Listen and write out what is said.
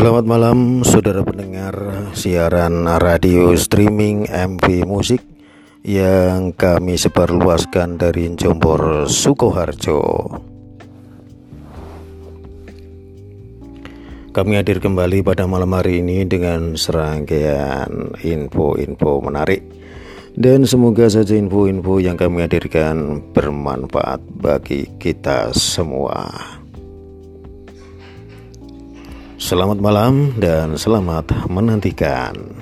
Selamat malam saudara pendengar siaran radio streaming MV Musik yang kami sebarluaskan dari Jombor Sukoharjo. Kami hadir kembali pada malam hari ini dengan serangkaian info-info menarik dan semoga saja info-info yang kami hadirkan bermanfaat bagi kita semua. Selamat malam dan selamat menantikan.